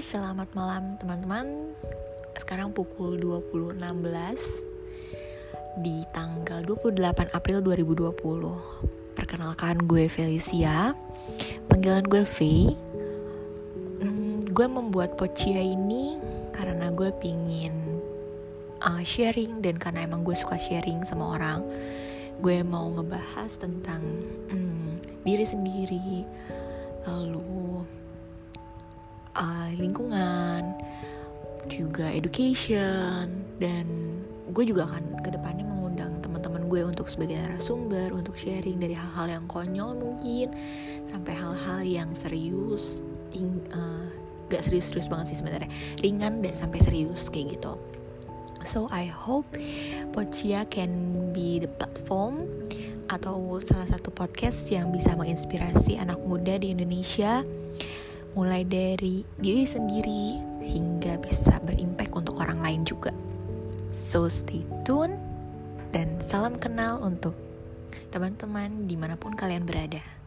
selamat malam teman-teman. Sekarang pukul 20.16 Di tanggal 28 April 2020 Perkenalkan gue Felicia. Panggilan gue V. Hmm, Gue membuat Pocia ini Karena gue pingin uh, sharing Dan karena emang gue suka sharing sama orang. Gue mau ngebahas tentang hmm, diri sendiri. Lalu uh, lingkungan, juga education, dan gue juga akan ke depannya mengundang teman-teman gue untuk sebagai narasumber, untuk sharing dari hal-hal yang konyol mungkin sampai hal-hal yang serius, ing, uh, gak serius-serius banget sih sebenarnya, ringan dan sampai serius kayak gitu. So I hope Pocia can be the platform atau salah satu podcast yang bisa menginspirasi anak muda di Indonesia mulai dari diri sendiri hingga bisa berimpact untuk orang lain juga. So stay tune dan salam kenal untuk teman-teman di mana pun kalian berada.